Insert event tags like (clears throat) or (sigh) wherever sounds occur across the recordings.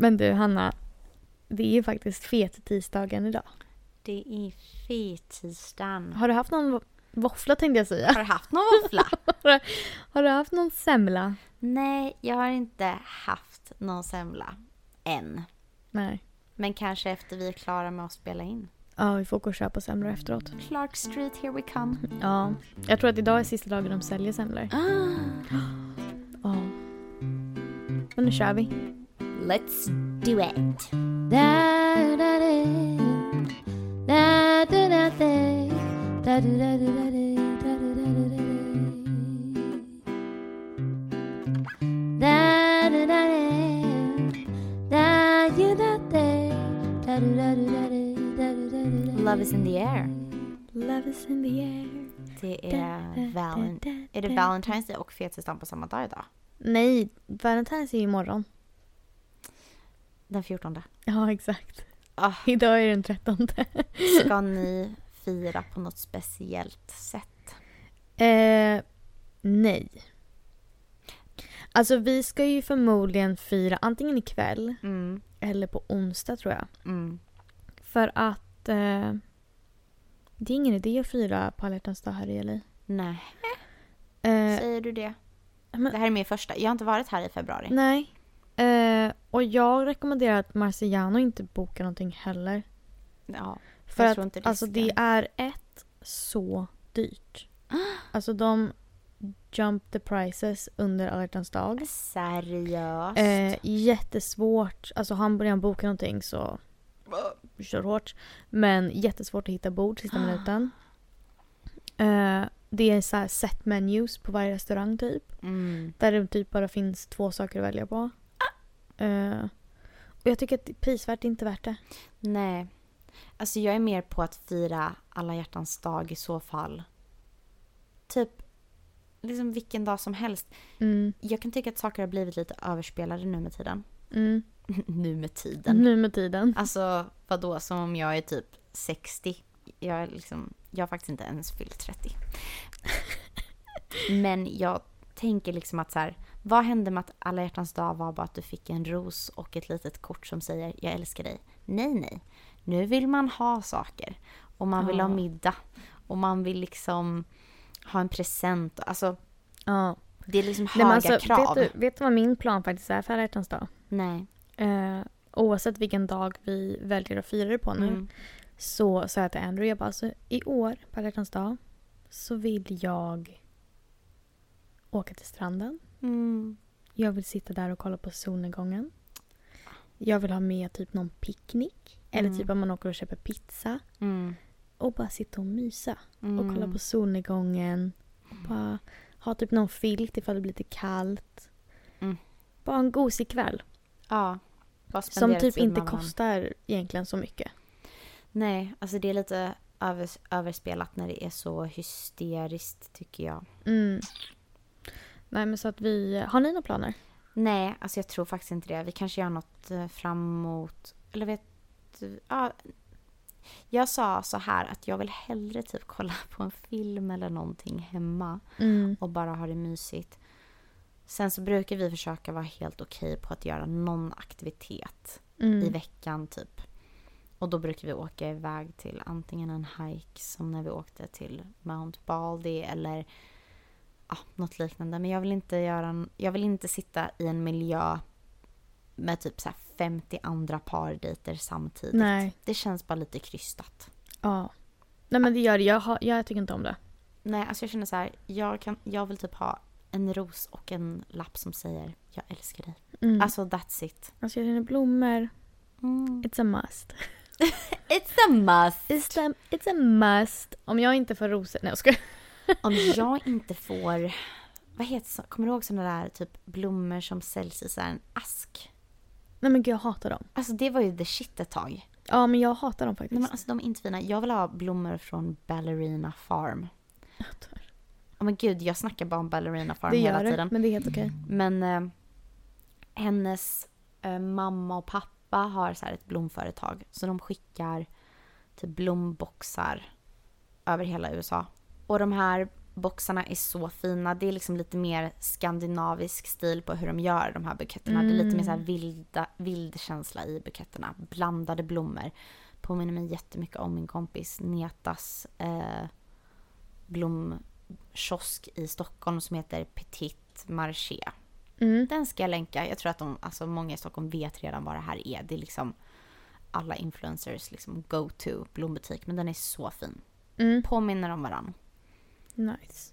Men du Hanna, det är ju faktiskt fet-tisdagen idag. Det är fettisdagen. Har du haft någon våffla tänkte jag säga? Har du haft någon våffla? (laughs) Har du haft någon semla? Nej, jag har inte haft någon semla. Än. Nej. Men kanske efter vi är klara med att spela in. Ja, vi får gå och köpa semlor efteråt. Clark Street, here we come. Ja, jag tror att idag är sista dagen de säljer semlor. Ah, Ja. Men nu kör vi. Let's do it. Love is in the air. Love is in the air. Det är, valen- är det Valentine's Day och fettisdagen på samma dag idag? Nej, Valentine's är ju imorgon. Den 14. Ja, exakt. Ah, Idag är den 13. ska (laughs) ni fira på något speciellt sätt? Eh, nej. Alltså vi ska ju förmodligen fira antingen ikväll Mm, eller på onsdag tror jag. mm. För att eh, det är ingen idé att fira på alla dag här i LA. Nej, Eh, säger du det? men- Det här är min första. Jag har inte varit här i februari. nej. Eh, och jag rekommenderar att Marciano inte bokar någonting heller. Ja, För Jag att tror inte alltså risken. det är ett så dyrt. (gasps) Alltså de jump the prices under alla dag. seriöst. Eh, jättesvårt. Alltså han börjar boka någonting så (gasps) kör hårt. Men jättesvårt att hitta bord sista (gasps) minuten. Eh, det är så här set menus på varje restaurang typ. Mm. Där det typ bara finns två saker att välja på. Eh, och jag tycker att prisvärt är inte värt det. Nej. Alltså jag är mer på att fira alla hjärtans dag i så fall. Typ, liksom vilken dag som helst. Mm, Jag kan tycka att saker har blivit lite överspelade nu med tiden. mm. (laughs) nu med tiden. Nu med tiden. Alltså vadå, som om jag är typ 60. Jag, är liksom, jag har faktiskt inte ens fyllt 30. (laughs) Men jag tänker liksom att så här, vad hände med att alla hjärtans dag var bara att du fick en ros och ett litet kort som säger jag älskar dig. Nej, nej. Nu vill man ha saker. Och man vill ha Ja. middag. Och man vill liksom ha en present. Alltså, Ja. det är liksom Nej, höga men alltså, krav. vet, du, vet du vad min plan faktiskt är för alla hjärtans dag? Nej. Eh, oavsett vilken dag vi väljer att fira det på nu. Mm. Så sa jag till Andrew, jag bara alltså, i år på alla hjärtans dag så vill jag åka till stranden. Mm. Jag vill sitta där och kolla på solnedgången. Jag vill ha med typ någon picknick. Eller Mm. typ om man åker och köper pizza. Mm. Och bara sitta och mysa. Mm. Och kolla på solnedgången. Och bara ha typ någon filt ifall det blir lite kallt. Mm. Bara en gosig kväll. Ja. Som typ inte kostar egentligen så mycket. Nej, alltså det är lite över, överspelat när det är så hysteriskt tycker jag. Mm. Nej men så att vi... Har ni några planer? Nej, alltså jag tror faktiskt inte det. Vi kanske gör något eh, framåt. Eller vet ja, Jag sa så här att jag vill hellre typ (laughs) kolla på en film eller någonting hemma Mm. och bara ha det mysigt. Sen så brukar vi försöka vara helt okej på att göra någon aktivitet i Mm. veckan typ. Och då brukar vi åka iväg till antingen en hike som när vi åkte till Mount Baldy eller ja, något liknande. Men jag vill inte göra en, jag vill inte sitta i en miljö med typ så här 50 andra pardejter samtidigt. Nej. Det känns bara lite krystat. Ja. Nej men det gör det. Jag, har, jag tycker inte om det. Nej, alltså jag känner så här, jag, kan, jag vill typ ha en ros och en lapp som säger jag älskar dig. Mm. Alltså that's it. Alltså jag känner blommor. Mm. It's a must. (laughs) It's a must! It's a, it's a must. Om jag inte får rosor... Nej jag skojar. Om jag inte får, vad heter kommer du ihåg sådana där typ blommor som säljs i så här en ask? Nej men gud jag hatar dem. Alltså det var ju the shit ett tag. Ja men jag hatar dem faktiskt. Nej, men alltså de är inte fina. Jag vill ha blommor från Ballerina Farm. Ja men gud, jag snackar bara om Ballerina Farm det hela gör det, tiden. men det är helt okej. Men eh, hennes eh, mamma och pappa har så här ett blomföretag. Så de skickar typ blomboxar över hela USA. Och de här boxarna är så fina. Det är liksom lite mer skandinavisk stil på hur de gör de här buketterna. Det är lite mer så här vilda, vild känsla i buketterna. Blandade blommor. Påminner mig jättemycket om min kompis Netas eh, blomkiosk i Stockholm som heter Petit Marché. Mm. Den ska jag länka. Jag tror att de, alltså många i Stockholm vet redan vad det här är. Det är liksom alla influencers liksom go-to blombutik. Men den är så fin. Mm. Påminner om varandra. Nice.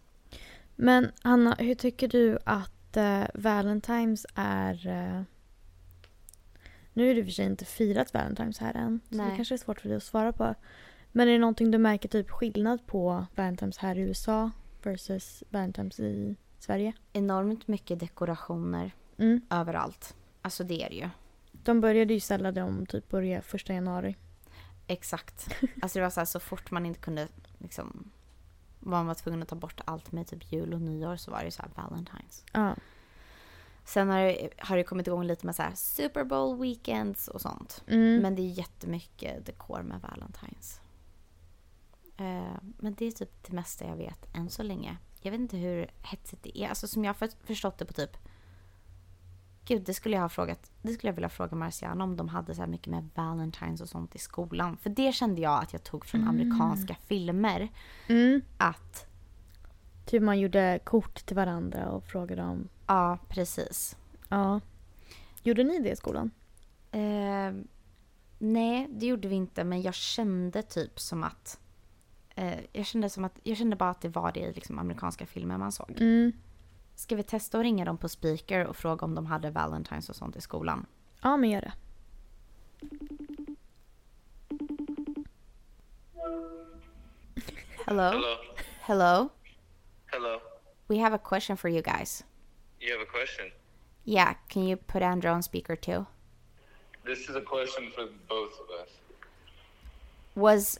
Men Anna, hur tycker du att eh, Valentine's är... Eh... Nu är det för sig inte firat Valentine's här än. Så Nej. det kanske är svårt för dig att svara på. Men är det någonting du märker typ skillnad på Valentine's här i USA versus Valentine's i Sverige? Enormt mycket dekorationer Mm. överallt. Alltså det är det ju. De började ju ställa dem typ börja första januari. Exakt. Alltså det var så här så fort man inte kunde liksom man var tvungen att ta bort allt med typ jul och nyår så var det ju så här Valentine's. Ja. Sen har det, har det kommit igång lite med så här Super Bowl weekends och sånt. Mm. Men det är jättemycket dekor med Valentine's. Eh, men det är typ det mesta jag vet än så länge. Jag vet inte hur hetsigt det är. Alltså som jag har för- förstått det på typ... Gud, det skulle jag ha frågat. Det skulle jag vilja fråga Marciana om de hade så här mycket med Valentine's och sånt i skolan. För det kände jag att jag tog från amerikanska filmer. Mm. Att, Typ man gjorde kort till varandra och frågade om... ja precis. Ja. Gjorde ni det i skolan? Eh, nej, det gjorde vi inte. Men jag kände typ som att... Eh, jag, kände som att jag kände bara att det var det i liksom, amerikanska filmer man såg. Mm. Ska vi testa att ringa dem på speaker och fråga om de hade Valentine's och sånt i skolan? Ja, men gör det. Hello? Hello. Hello? Hello. We have a question for you guys. You have a question? Yeah, can you put Andrew on speaker too? This is a question for both of us. Was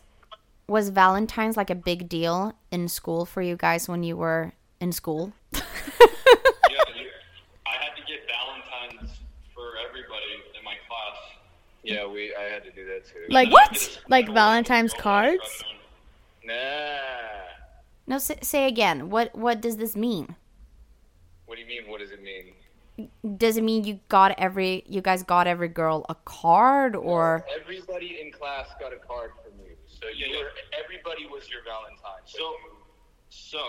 was Valentine's like a big deal in school for you guys when you were in school? Yeah, I had to get Valentine's for everybody in my class. Yeah, we. I had to do that too. Like What? Like Valentine's cards? Nah. No, say, say again. What what does this mean? What do you mean? What does it mean? Does it mean you got every you guys got every girl a card or everybody in class got a card from you. So you were, everybody was your Valentine. So, so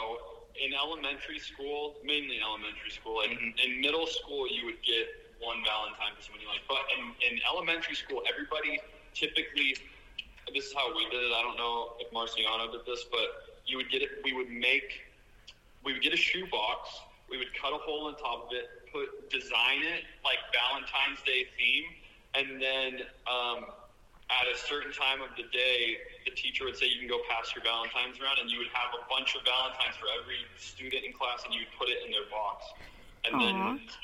in elementary school, mainly elementary school, like Mhm. in middle school, you would get one Valentine for someone you like. But in, in elementary school, everybody typically, this is how we did it. I don't know if Marciano did this, but you would get it. We would make, we would get a shoe box. We would cut a hole in top of it, put design it like Valentine's Day theme, and then um, at a certain time of the day, the teacher would say you can go pass your Valentines around, and you would have a bunch of Valentines for every student in class, and you would put it in their box, and Aw. then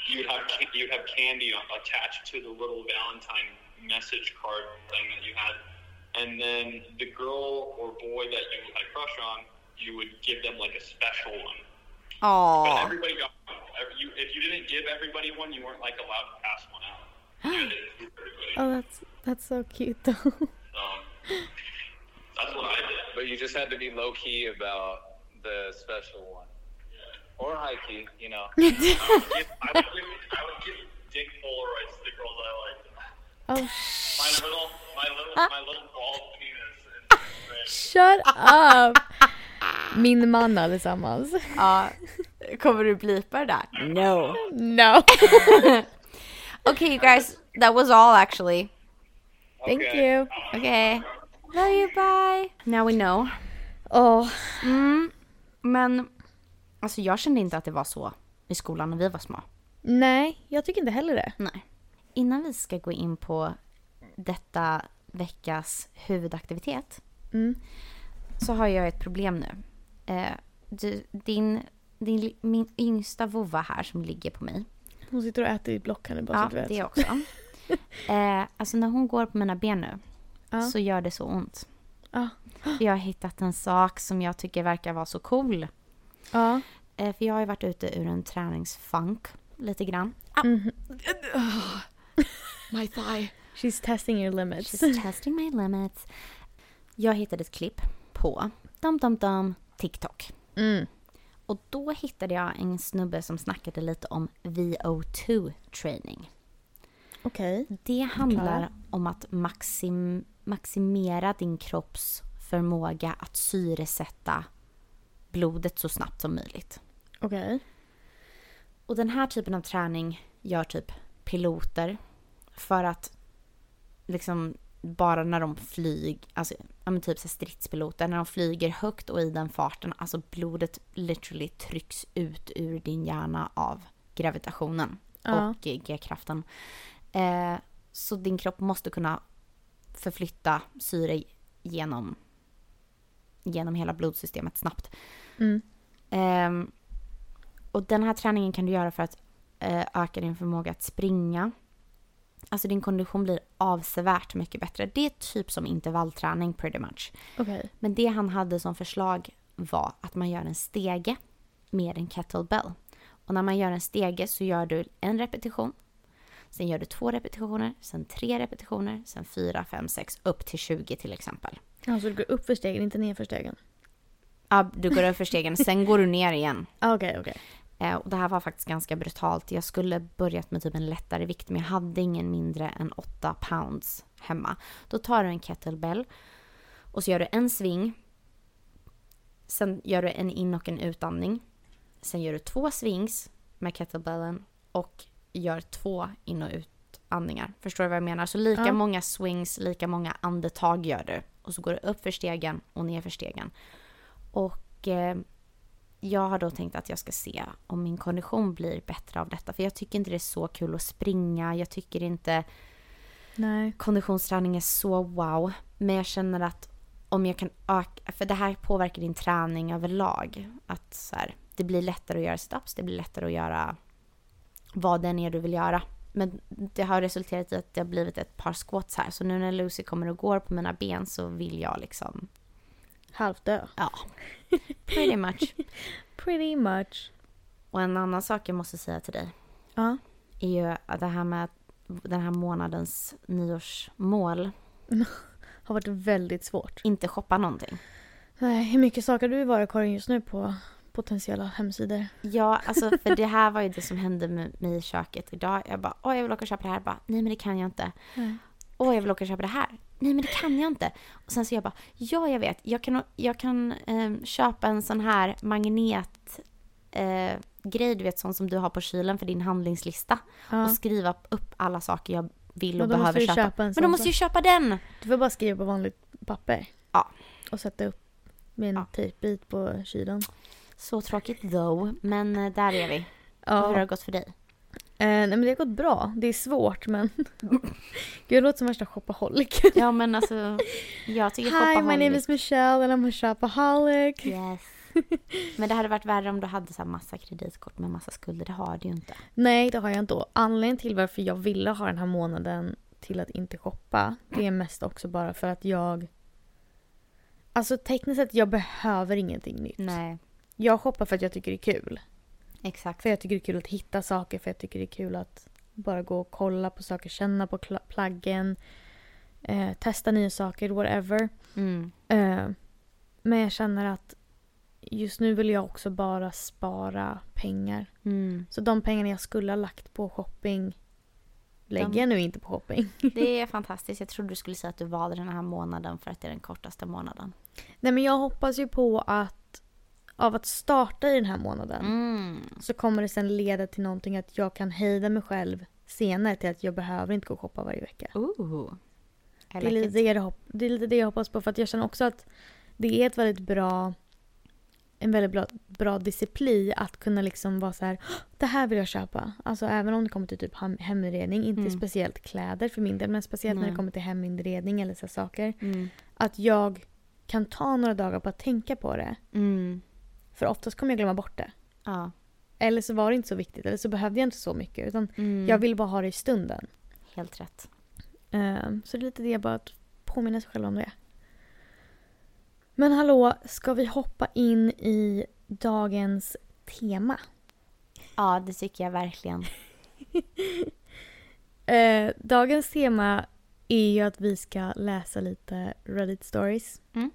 you would have you would have candy attached to the little Valentine message card thing that you had, and then the girl or boy that you had a crush on, you would give them like a special one. But Oh. everybody got one. You, if you didn't give everybody one, you weren't like allowed to pass one out. You had to give everybody. Oh, that's that's so cute though. Um, (laughs) that's what I did. But you just had to be low key about the special one, or high key. You know. I would give, I would give, I would give dick Polaroids to the girls I liked. Oh, My little, my little, my little bald penis. And (laughs) shut up! Min man allesammans. Ja. Kommer du blipa det där? No. No. (laughs) Okay, you guys, that was all actually. Thank Okay. you. Okay. Love you, bye. Now we know. Åh, Mm, men alltså jag kände inte att det var så i skolan när vi var små. nej, jag tycker inte heller det. Nej. Innan vi ska gå in på detta veckas huvudaktivitet Mm. så har jag ett problem nu. Eh, du, din, din, min yngsta vovva här som ligger på mig. Hon sitter och äter i blockande bara Ja, så du vet. det också. Eh, alltså när hon går på mina ben nu Ja. så gör det så ont. Ja. Jag har hittat en sak som jag tycker verkar vara så cool. Ja. Eh, för jag har ju varit ute ur en träningsfunk lite grann. Ah, Mhm. (laughs) my thigh. She's testing your limits. She's testing my limits. Jag hittade ett klipp på dum dum dum TikTok. Mm. Och då hittade jag en snubbe som snackade lite om VO2 training. Okej. Det handlar om att maxim, maximera din kropps förmåga att syresätta blodet så snabbt som möjligt. Okej. Och den här typen av träning gör typ piloter för att liksom bara när de flyger, alltså ja, typ så stridspiloter, när de flyger högt och i den farten, alltså blodet literally trycks ut ur din hjärna av gravitationen Ja. och G-kraften. Eh, så din kropp måste kunna förflytta syre genom, genom hela blodsystemet snabbt. Mm. Ehm, och den här träningen kan du göra för att eh, öka din förmåga att springa. Alltså din kondition blir avsevärt mycket bättre. Det är typ som intervallträning pretty much. Okej. Men det han hade som förslag var att man gör en stege med en kettlebell. Och när man gör en stege så gör du en repetition. Sen gör du två repetitioner, sen tre repetitioner, sen fyra, fem, sex, upp till 20 till exempel. Alltså du går upp för stegen, inte ner för stegen? Ja, du går över stegen, sen går du ner igen. (laughs) Ah, Okej, okej. Eh, och det här var faktiskt ganska brutalt. Jag skulle börjat med typ en lättare vikt men jag hade ingen mindre än 8 pounds hemma. Då tar du en kettlebell och så gör du en sving. Sen gör du en in och en utandning. Sen gör du två swings med kettlebellen och gör två in och utandningar. Förstår du vad jag menar? Så lika Ja. många swings, lika många andetag gör du. Och så går du upp för stegen och ner för stegen. Och eh, jag har då tänkt att jag ska se om min kondition blir bättre av detta. För jag tycker inte det är så kul att springa. Jag tycker inte Nej. konditionsträning är så wow. Men jag känner att om jag kan öka, för det här påverkar din träning överlag. Att så här, det blir lättare att göra sit-ups, det blir lättare att göra vad det än är du vill göra. Men det har resulterat i att det har blivit ett par squats här. Så nu när Lucy kommer och går på mina ben så vill jag liksom, Halvdö. ja, (laughs) pretty much. Pretty much. Och en annan sak jag måste säga till dig Ja. är ju att det här med den här månadens nyårsmål. (laughs) Har varit väldigt svårt. Inte shoppa någonting. Nej, hur mycket saker du var Karin just nu på potentiella hemsidor? Ja, alltså för det här (laughs) var ju det som hände med mig i köket idag. Jag bara, åh jag vill åka och köpa det här. Jag bara, nej men det kan jag inte. Nej. Åh jag vill åka och köpa det här. Nej men det kan jag inte. Och sen så jag bara, ja jag vet. Jag kan, jag kan eh, köpa en sån här magnet eh, grej, du vet sån som du har på kylen för din handlingslista. Ja. Och skriva upp alla saker jag vill och behöver köpa. köpa en men då måste jag köpa den! Du får bara skriva på vanligt papper. Ja. Och sätta upp med en Ja. tejpbit på kylen. Så tråkigt though, men eh, där är vi. Hur har Ja. det gått för dig? Eh, nej men det har gått bra. Det är svårt men... (laughs) Gud jag låter som värsta shopaholic. (laughs) Ja men alltså, jag tycker Hi, my name is Michelle and I'm a shopaholic. Yes. Men det hade varit värre om du hade så massa kreditkort med massa skulder. Det har du ju inte. Nej, det har jag inte. Anledningen till varför jag ville ha den här månaden till att inte shoppa, det är mest också bara för att jag... Alltså tekniskt sett, jag behöver ingenting nytt. Nej, Jag shoppar för att jag tycker det är kul. exakt. För jag tycker det är kul att hitta saker, för jag tycker det är kul att bara gå och kolla på saker, känna på plaggen, eh, testa nya saker, whatever. Mm. Eh, men jag känner att just nu vill jag också bara spara pengar. Mm. Så de pengarna jag skulle ha lagt på shopping lägger De- jag nu inte på shopping. (laughs) Det är fantastiskt. Jag trodde du skulle säga att du valde den här månaden för att det är den kortaste månaden. Nej men jag hoppas ju på att av att starta i den här månaden Mm. så kommer det sen leda till någonting att jag kan hejda mig själv senare till att jag behöver inte gå och shoppa varje vecka. Ooh. Det är, lite it. det, jag, det är lite det jag hoppas på för att jag känner också att det är ett väldigt bra en väldigt bra, bra disciplin att kunna liksom vara så här "Åh, det här vill jag köpa. Alltså även om det kommer till typ hem- heminredning, inte Mm. speciellt kläder för min del men speciellt när Nej. det kommer till heminredning eller så saker. Mm. Att jag kan ta några dagar på att tänka på det. För oftast kommer jag glömma bort det. Ja. Eller så var det inte så viktigt eller så behövde jag inte så mycket utan Mm. jag vill bara ha det i stunden. Helt rätt. Ehm, så det är lite det, bara att påminna sig själv om det. Men hallå, ska vi hoppa in i dagens tema? Ja, det tycker jag verkligen. (laughs) Eh, dagens tema är ju att vi ska läsa lite Reddit stories. Mm.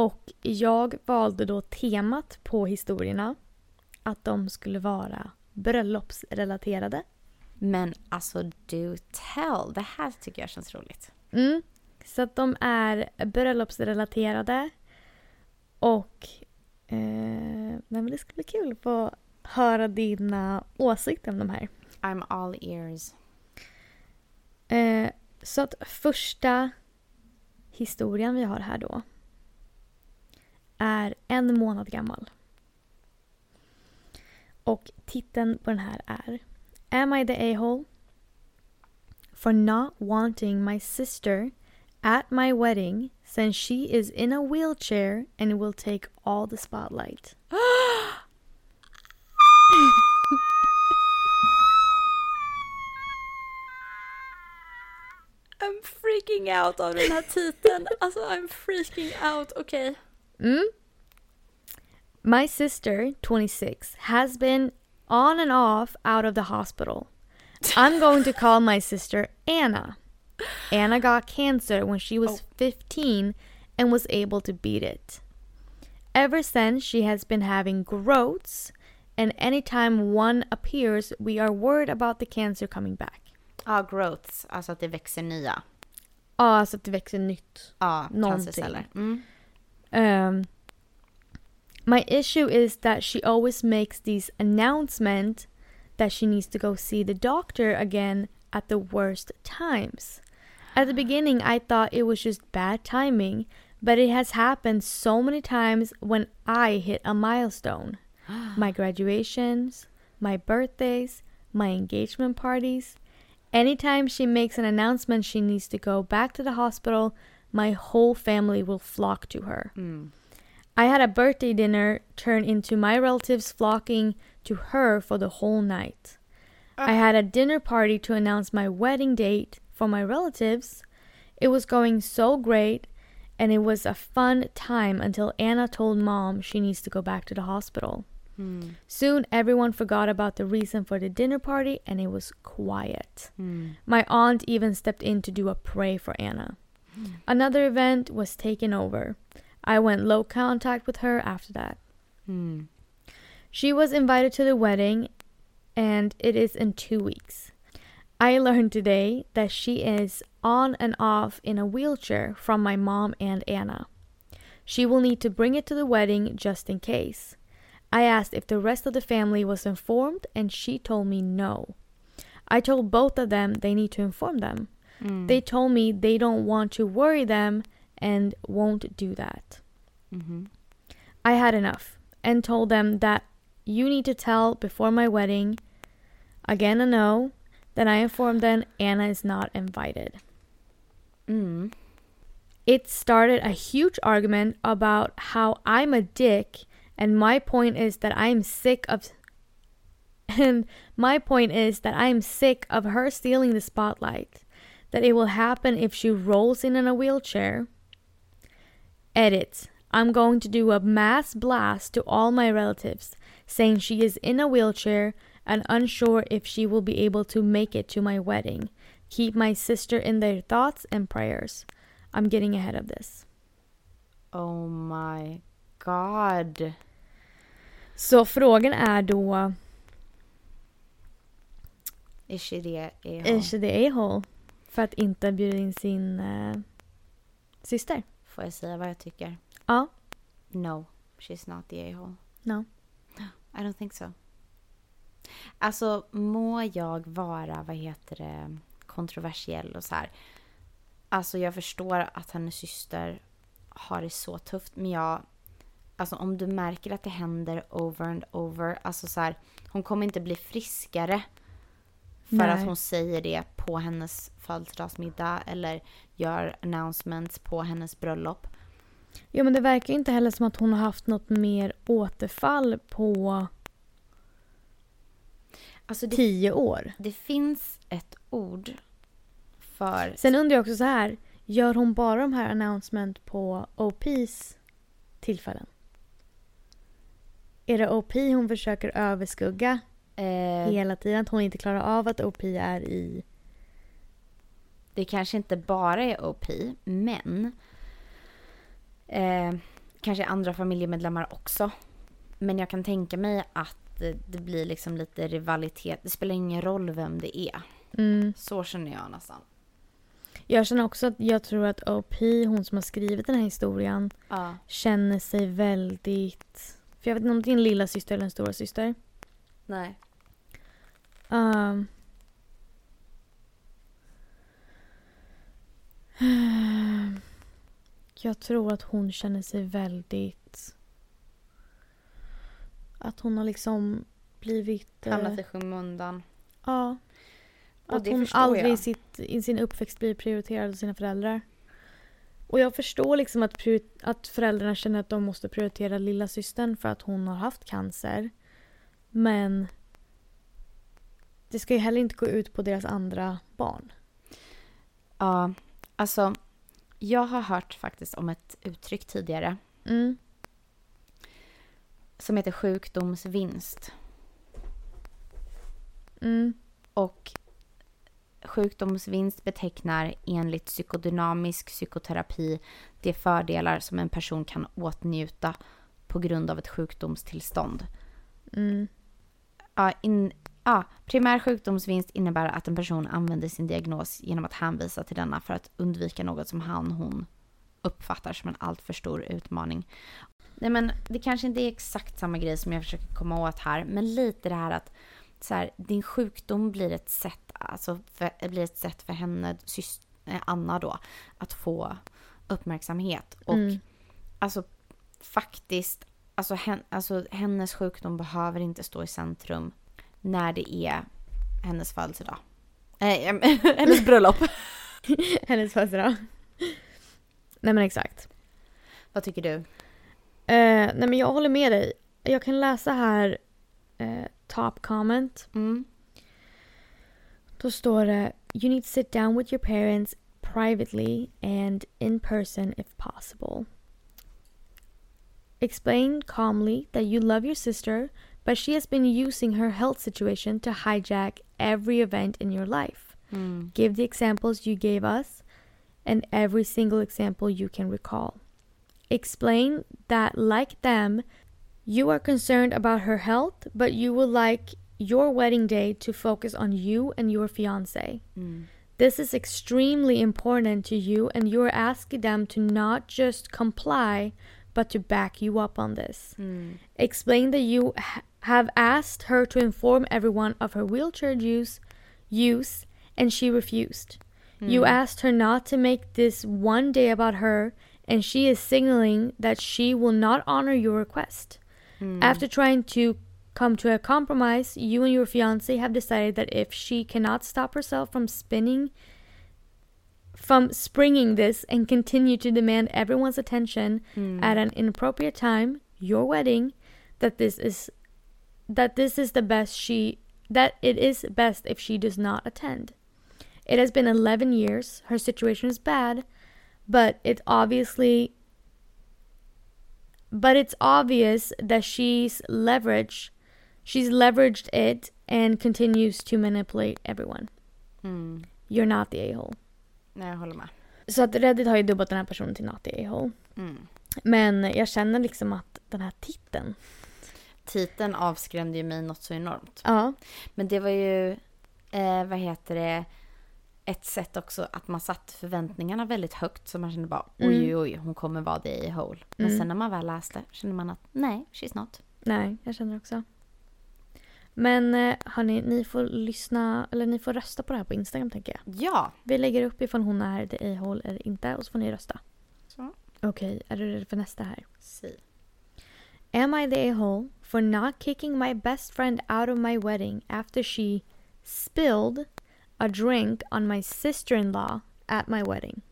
Och jag valde då temat på historierna. Att de skulle vara bröllopsrelaterade. Men alltså do tell. Det här tycker jag känns roligt. Mm. Så att de är bröllopsrelaterade. Och eh, men det ska bli kul att få höra dina åsikter om de här. I'm all ears. Eh, så att första historien vi har här då är en månad gammal. Och titeln på den här är Am I the a-hole? For not wanting my sister at my wedding since she is in a wheelchair and will take all the spotlight. I'm freaking out av den här titeln. Alltså I'm freaking out. Okej. Mm. My sister, 26, has been on and off out of the hospital. I'm going to call my sister Anna. Anna got cancer when she was 15 and was able to beat it. Ever since, she has been having growths, and anytime one appears, we are worried about the cancer coming back. Ja, growths. Alltså att det växer nya. Ja, alltså att det växer nytt. Ja, Någonting. cancerceller. Mm. Um, my issue is that she always makes these announcements that she needs to go see the doctor again at the worst times. At the beginning, I thought it was just bad timing, but it has happened so many times when I hit a milestone. (gasps) my graduations, my birthdays, my engagement parties. Anytime she makes an announcement she needs to go back to the hospital, my whole family will flock to her. Mm. I had a birthday dinner turn into my relatives flocking to her for the whole night. I had a dinner party to announce my wedding date for my relatives. It was going so great and it was a fun time until Anna told mom she needs to go back to the hospital. Mm. Soon everyone forgot about the reason for the dinner party and it was quiet. Mm. My aunt even stepped in to do a pray for Anna. Another event was taken over. I went low contact with her after that. Mm. She was invited to the wedding, and it is in two weeks. I learned today that she is on and off in a wheelchair from my mom and Anna. She will need to bring it to the wedding just in case. I asked if the rest of the family was informed, and she told me no. I told both of them they need to inform them. Mm. They told me they don't want to worry them and won't do that. Mm-hmm. I had enough and told them that you need to tell before my wedding. Again, a no. Then I informed them Anna is not invited. Mm. It started a huge argument about how I'm a dick, and my point is that I'm sick of. (laughs) And my point is that I'm sick of her stealing the spotlight. That it will happen if she rolls in in a wheelchair. Edit. I'm going to do a mass blast to all my relatives, saying she is in a wheelchair and unsure if she will be able to make it to my wedding. Keep my sister in their thoughts and prayers. I'm getting ahead of this. Oh my god. Så frågan är då, Is she the a-hole? är she the a-hole? För att inte bjuda in sin eh, syster? Får jag säga vad jag tycker? Ja. No, she's not the a-hole. No. (gasps) I don't think so. Alltså, må jag vara, vad heter det, kontroversiell och så här. Alltså, jag förstår att hennes syster har det så tufft, men jag... Alltså om du märker att det händer over and over, alltså så här, hon kommer inte bli friskare för Nej. att hon säger det på hennes födelsedagsmiddag eller gör announcements på hennes bröllop. Jo men det verkar inte heller som att hon har haft något mer återfall på Alltså det, tio år. det finns ett ord för... Sen undrar jag också så här, gör hon bara de här announcement på OPs tillfällen? Är det OP hon försöker överskugga Eh, hela tiden? Att hon inte klarar av att OP är i... det kanske inte bara är OP, men eh, kanske andra familjemedlemmar också. Men jag kan tänka mig att det, blir liksom lite rivalitet. Det spelar ingen roll vem det är. Mm. Så känner jag nästan. Jag känner också att jag tror att OP, hon som har skrivit den här historien, Ja. känner sig väldigt... För jag vet inte om det är en lilla syster eller en stora syster. Nej. Um, jag tror att hon känner sig väldigt... Att hon har liksom blivit... eh, Hamnat i skymundan. Ja. Och Att hon aldrig i, sitt, i sin uppväxt blir prioriterad av sina föräldrar. Och jag förstår liksom att, att föräldrarna känner att de måste prioritera lilla systern för att hon har haft cancer. Men det ska ju heller inte gå ut på deras andra barn. Ja, alltså jag har hört faktiskt om ett uttryck tidigare Mm. som heter sjukdomsvinst. Mm. Och sjukdomsvinst betecknar enligt psykodynamisk psykoterapi de fördelar som en person kan åtnjuta på grund av ett sjukdomstillstånd. Mm. Ja, in, ja, primär sjukdomsvinst innebär att en person använder sin diagnos genom att hänvisa till denna för att undvika något som han hon uppfattar som en alltför stor utmaning. Nej men det kanske inte är exakt samma grej som jag försöker komma åt här, men lite det här att så här, din sjukdom blir ett sätt, alltså för, blir ett sätt för henne, sys, eh, Anna då, att få uppmärksamhet. Och Mm. alltså faktiskt, alltså, hen, alltså hennes sjukdom behöver inte stå i centrum när det är hennes födelsedag. Eh, (laughs) hennes bröllop. (laughs) Hennes födelsedag. Nej men exakt. Vad tycker du? Eh, nej men jag håller med dig. Jag kan läsa här eh, top comment. Mm. Då står det You need to sit down with your parents privately and in person if possible. Explain calmly that you love your sister, but she has been using her health situation to hijack every event in your life. Mm. Give the examples you gave us and every single example you can recall. Explain that, like them, you are concerned about her health, but you would like your wedding day to focus on you and your fiance. Mm. This is extremely important to you, and you are asking them to not just comply, but to back you up on this. Mm. Explain that you ha- have asked her to inform everyone of her wheelchair use, use, and she refused. You hmm. asked her not to make this one day about her, and she is signaling that she will not honor your request. Hmm. After trying to come to a compromise, you and your fiance have decided that if she cannot stop herself from spinning from springing this and continue to demand everyone's attention hmm. at an inappropriate time, your wedding, that this is that this is the best she that it is best if she does not attend. It has been 11 years. Her situation is bad, but it obviously but it's obvious that she's leveraged she's leveraged it and continues to manipulate everyone. Mm. You're not the a-hole. Nej, jag håller med. Så att Reddit har ju dubbat den här personen till not the a-hole. Mm. Men jag känner liksom att den här titeln. Titeln avskrämde ju mig något så enormt. Ja. Men det var ju, eh, vad heter det, ett sätt också att man satte förväntningarna väldigt högt. Så man kände bara oj, Mm. oj, oj, hon kommer vara det i hole. Men Mm. sen när man väl läste kände man att nej, she's not. Nej, jag känner också. Men eh, hörni, ni får lyssna, eller ni får rösta på det här på Instagram tänker jag. Ja. Vi lägger upp ifall hon är the a-hole eller inte och så får ni rösta. Så. Okej, är du redo för nästa här? Si. Am I the a-hole for not kicking my best friend out of my wedding after she spilled a drink on my sister-in-law at my wedding?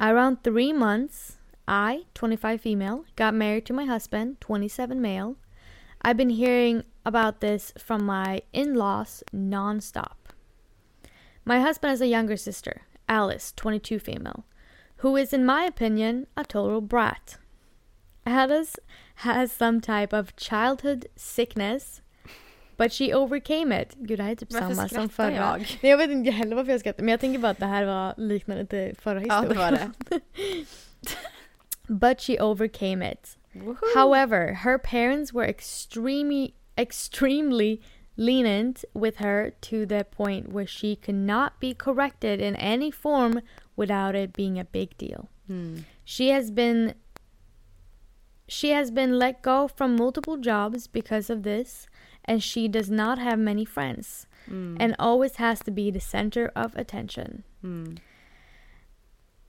Around three months, I, 25 female, got married to my husband, 27 male. I've been hearing about this from my in-laws nonstop. My husband has a younger sister, Alice, 22 female, who is, in my opinion, a total brat. Alice has some type of childhood sickness, but she overcame it. Gud, det här är typ Varför samma som förra. jag? Nej, jag vet inte heller varför jag skrattar, men jag tänker bara att det här var liknande till förra Ja, det var det. (laughs) but she overcame it. Woohoo. However, her parents were extremely extremely lenient with her to the point where she could not be corrected in any form without it being a big deal. Mm. She has been she has been let go from multiple jobs because of this and she does not have many friends Mm. and always has to be the center of attention. Mm.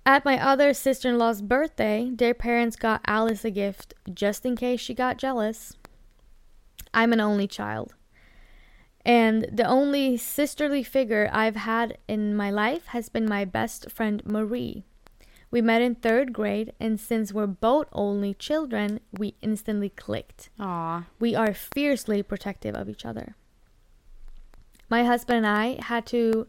At my other sister in law's birthday, their parents got Alice a gift just in case she got jealous. I'm an only child. And the only sisterly figure I've had in my life has been my best friend Marie. We met in third grade, and since we're both only children, we instantly clicked. Aw. We are fiercely protective of each other. My husband and I had to.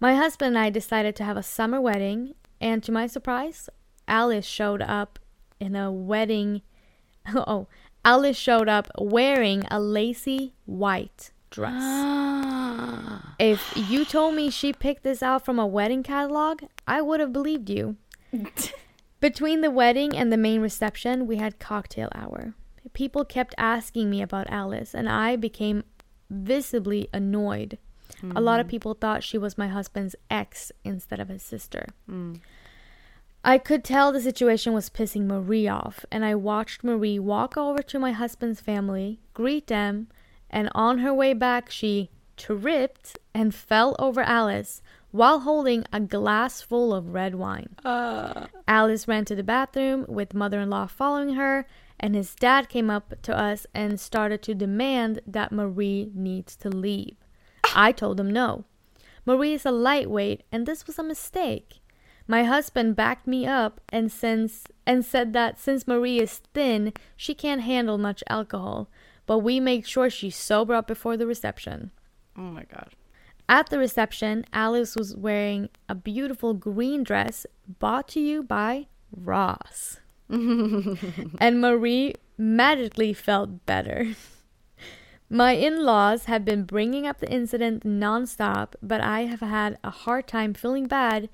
My husband and I decided to have a summer wedding, and to my surprise, Alice showed up in a wedding. (laughs) Oh, Alice showed up wearing a lacy white dress. (gasps) If you told me she picked this out from a wedding catalog, I would have believed you. Between the wedding and the main reception, we had cocktail hour. People kept asking me about Alice, and I became visibly annoyed. A lot of people thought she was my husband's ex instead of his sister. Mm. I could tell the situation was pissing Marie off, and I watched Marie walk over to my husband's family, greet them, and on her way back, she tripped and fell over Alice while holding a glass full of red wine. Uh. Alice ran to the bathroom with mother in law following her, and his dad came up to us and started to demand that Marie needs to leave. (laughs) I told him no. Marie is a lightweight, and this was a mistake. My husband backed me up and since and said that since Marie is thin, she can't handle much alcohol, but we made sure she's sober up before the reception. Oh my god. At the reception, Alice was wearing a beautiful green dress bought to you by Ross. (laughs) and Marie magically felt better. My in laws have been bringing up the incident nonstop, but I have had a hard time feeling bad,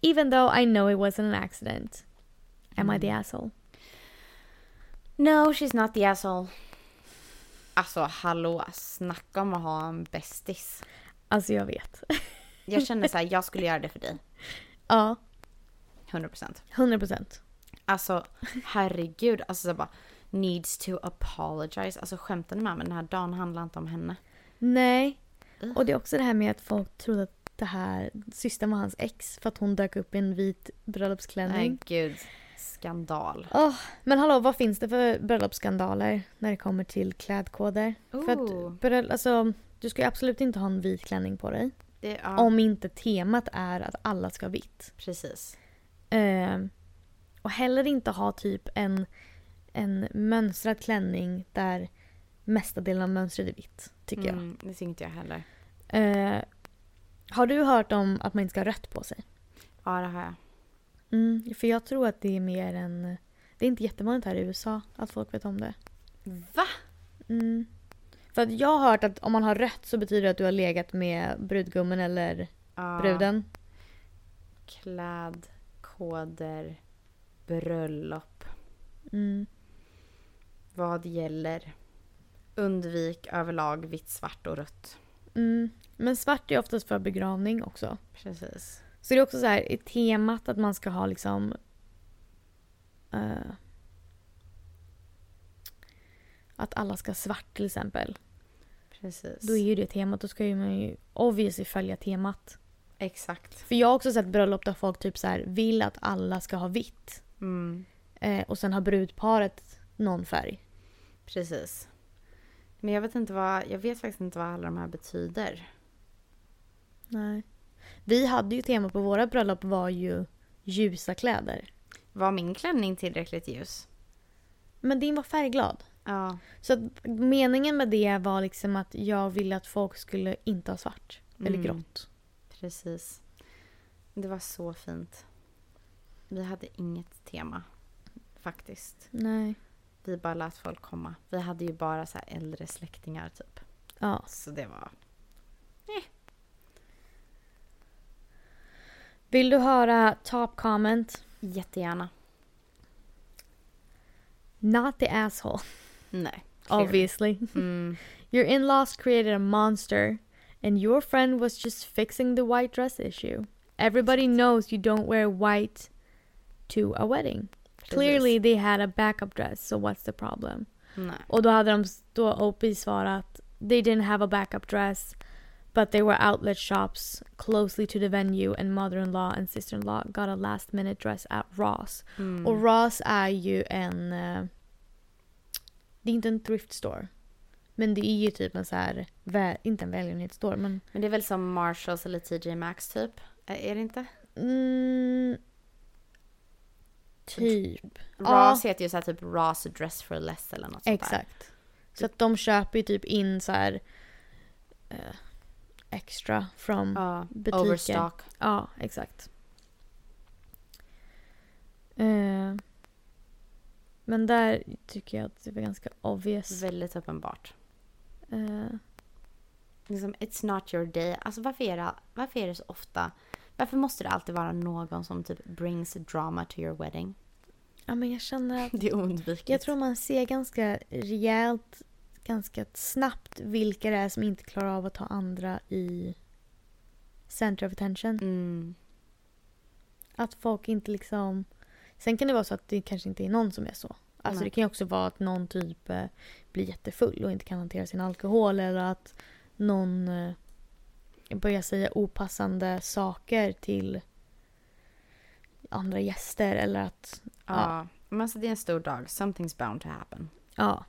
even though I know it wasn't an accident. Am I the mm. asshole? No, she's not the asshole. Alltså hallå, snacka om att ha en bästis. Alltså, jag vet. Jag känner så här, (laughs) jag skulle göra det för dig. ja, 100%. 100 procent. Alltså herregud, alltså så bara needs to apologize. Alltså skämtar ni med mig? Den här dagen handlar inte om henne. Nej. Och det är också det här med att folk trodde att det här systern var hans ex för att hon dök upp i en vit bröllopsklänning. Nej gud, skandal. Åh, men hallå, vad finns det för bröllopsskandaler när det kommer till klädkoder? För Ooh. att, bröll- alltså, du ska ju absolut inte ha en vit klänning på dig. Det, ja, Om inte temat är att alla ska ha vitt. precis. Eh, och heller inte ha typ en, en mönstrad klänning där mesta delen av mönstret är vitt. Tycker jag. Mm, det tycker inte jag heller. Eh, har du hört om att man inte ska ha rött på sig? Ja, det har jag. Mm, för jag tror att det är mer än... Det är inte jättevanligt här i USA att folk vet om det. Va? Mm. För att jag har hört att om man har rött så betyder det att du har legat med brudgummen eller Ja, bruden. Klädkoder, bröllop. Mm. Vad gäller? Undvik överlag vitt, svart och rött. Mm. Men svart är oftast för begravning också. Precis. Så det är också så här i temat att man ska ha liksom... eh, att alla ska ha svart till exempel. Precis. Då är ju det temat. Då ska ju man ju obviously följa temat. Exakt. För jag har också sett bröllop där folk typ så här vill att alla ska ha vitt. Mm, Eh, och sen har brudparet någon färg. precis. Men jag vet inte vad, jag vet faktiskt inte vad alla de här betyder. Nej. Vi hade ju tema på våra bröllop var ju ljusa kläder. Var min klänning tillräckligt ljus? Men din var färgglad. Ja. Så att meningen med det var liksom att jag ville att folk skulle inte ha svart. Eller Mm. grått. Precis. Det var så fint. Vi hade inget tema. Faktiskt. Nej. Vi bara lät folk komma. Vi hade ju bara så här äldre släktingar typ. Ja. Så det var... Vill du höra top comment? Jättegärna. not the asshole, Nej. clearly. obviously. (laughs) Mm. Your in laws created a monster, and your friend was just fixing the white dress issue. Everybody knows you don't wear white to a wedding. Clearly, they had a backup dress, so what's the problem? Nej. Och då hade de då Opie svarat They didn't have a backup dress but they were outlet shops closely to the venue and mother-in-law and sister-in-law got a last minute dress at Ross. Mm. Och Ross är ju en... det är inte en thrift store. Men det är ju typ en så här, inte en välgörenhetsstore men... Men det är väl som Marshalls eller TJ Maxx typ? Är det inte? Mm, typ. Ross heter ju så här typ Ross Dress for Less eller något sånt där. Exakt. Så att de köper ju typ in så här eh, extra från Ja, butiker. overstock. Ja, exakt. Eh, men där tycker jag att det var ganska obvious. Väldigt uppenbart. Eh, Liksom, it's not your day. Alltså varför är, det, varför är det så ofta? Varför måste det alltid vara någon som typ brings drama to your wedding? ja, men jag känner att (laughs) Det är oundvikligt. jag tror man ser ganska rejält, ganska snabbt vilka det är som inte klarar av att ta andra i center of attention. Mm. Att folk inte liksom... Sen kan det vara så att det kanske inte är någon som är så. Alltså Nej. det kan ju också vara att någon typ eh, blir jättefull och inte kan hantera sin alkohol eller att någon eh, börjar säga opassande saker till andra gäster eller att... Ja. Men alltså det är en stor dag. Something's bound to happen. Ja.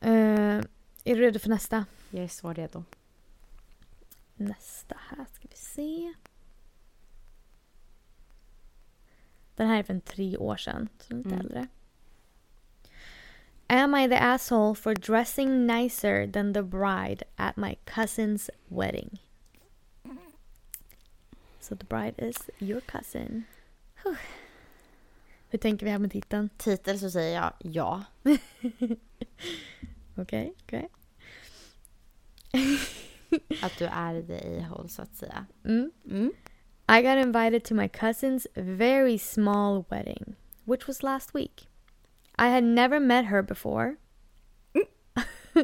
Eh, är du redo för nästa? Jag är så redo. Nästa här ska vi se. Den här är från tre år sedan, så lite Mm. äldre. Am I the asshole for dressing nicer than the bride at my cousin's wedding? So the bride is your cousin. Hur tänker vi här med titeln? Titel så säger jag ja. (laughs) Okej, okej. Att du är the a-hole så att säga. Mm. Mm. I got invited to my cousin's very small wedding, which was last week. I had never met her before. (laughs)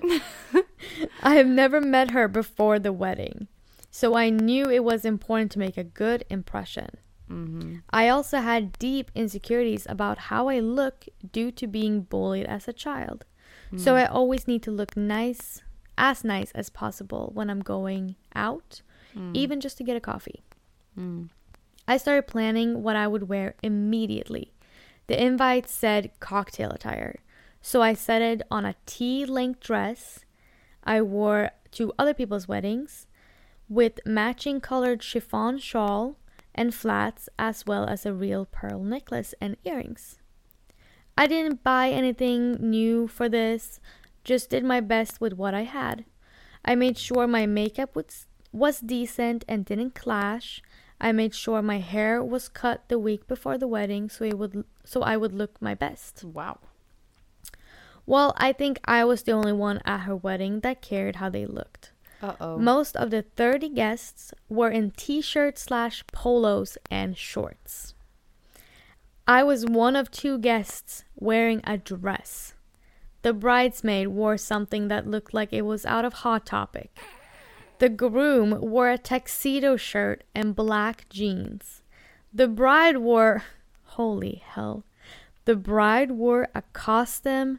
I have never met her before the wedding, so I knew it was important to make a good impression. Mhm. I also had deep insecurities about how I look due to being bullied as a child. So I always need to look nice, as nice as possible when I'm going out, even just to get a coffee. Mm. I started planning what I would wear immediately. The invite said cocktail attire, so I settled on a T length dress I wore to other people's weddings with matching colored chiffon shawl and flats, as well as a real pearl necklace and earrings. I didn't buy anything new for this, just did my best with what I had. I made sure my makeup was, was decent and didn't clash. I made sure my hair was cut the week before the wedding so it would so I would look my best. Wow. Well, I think I was the only one at her wedding that cared how they looked. Uh-oh. Most of the 30 guests were in t-shirts slash polos and shorts. I was one of two guests wearing a dress. The bridesmaid wore something that looked like it was out of Hot Topic. The groom wore a tuxedo shirt and black jeans. The bride wore, holy hell, the bride wore a costume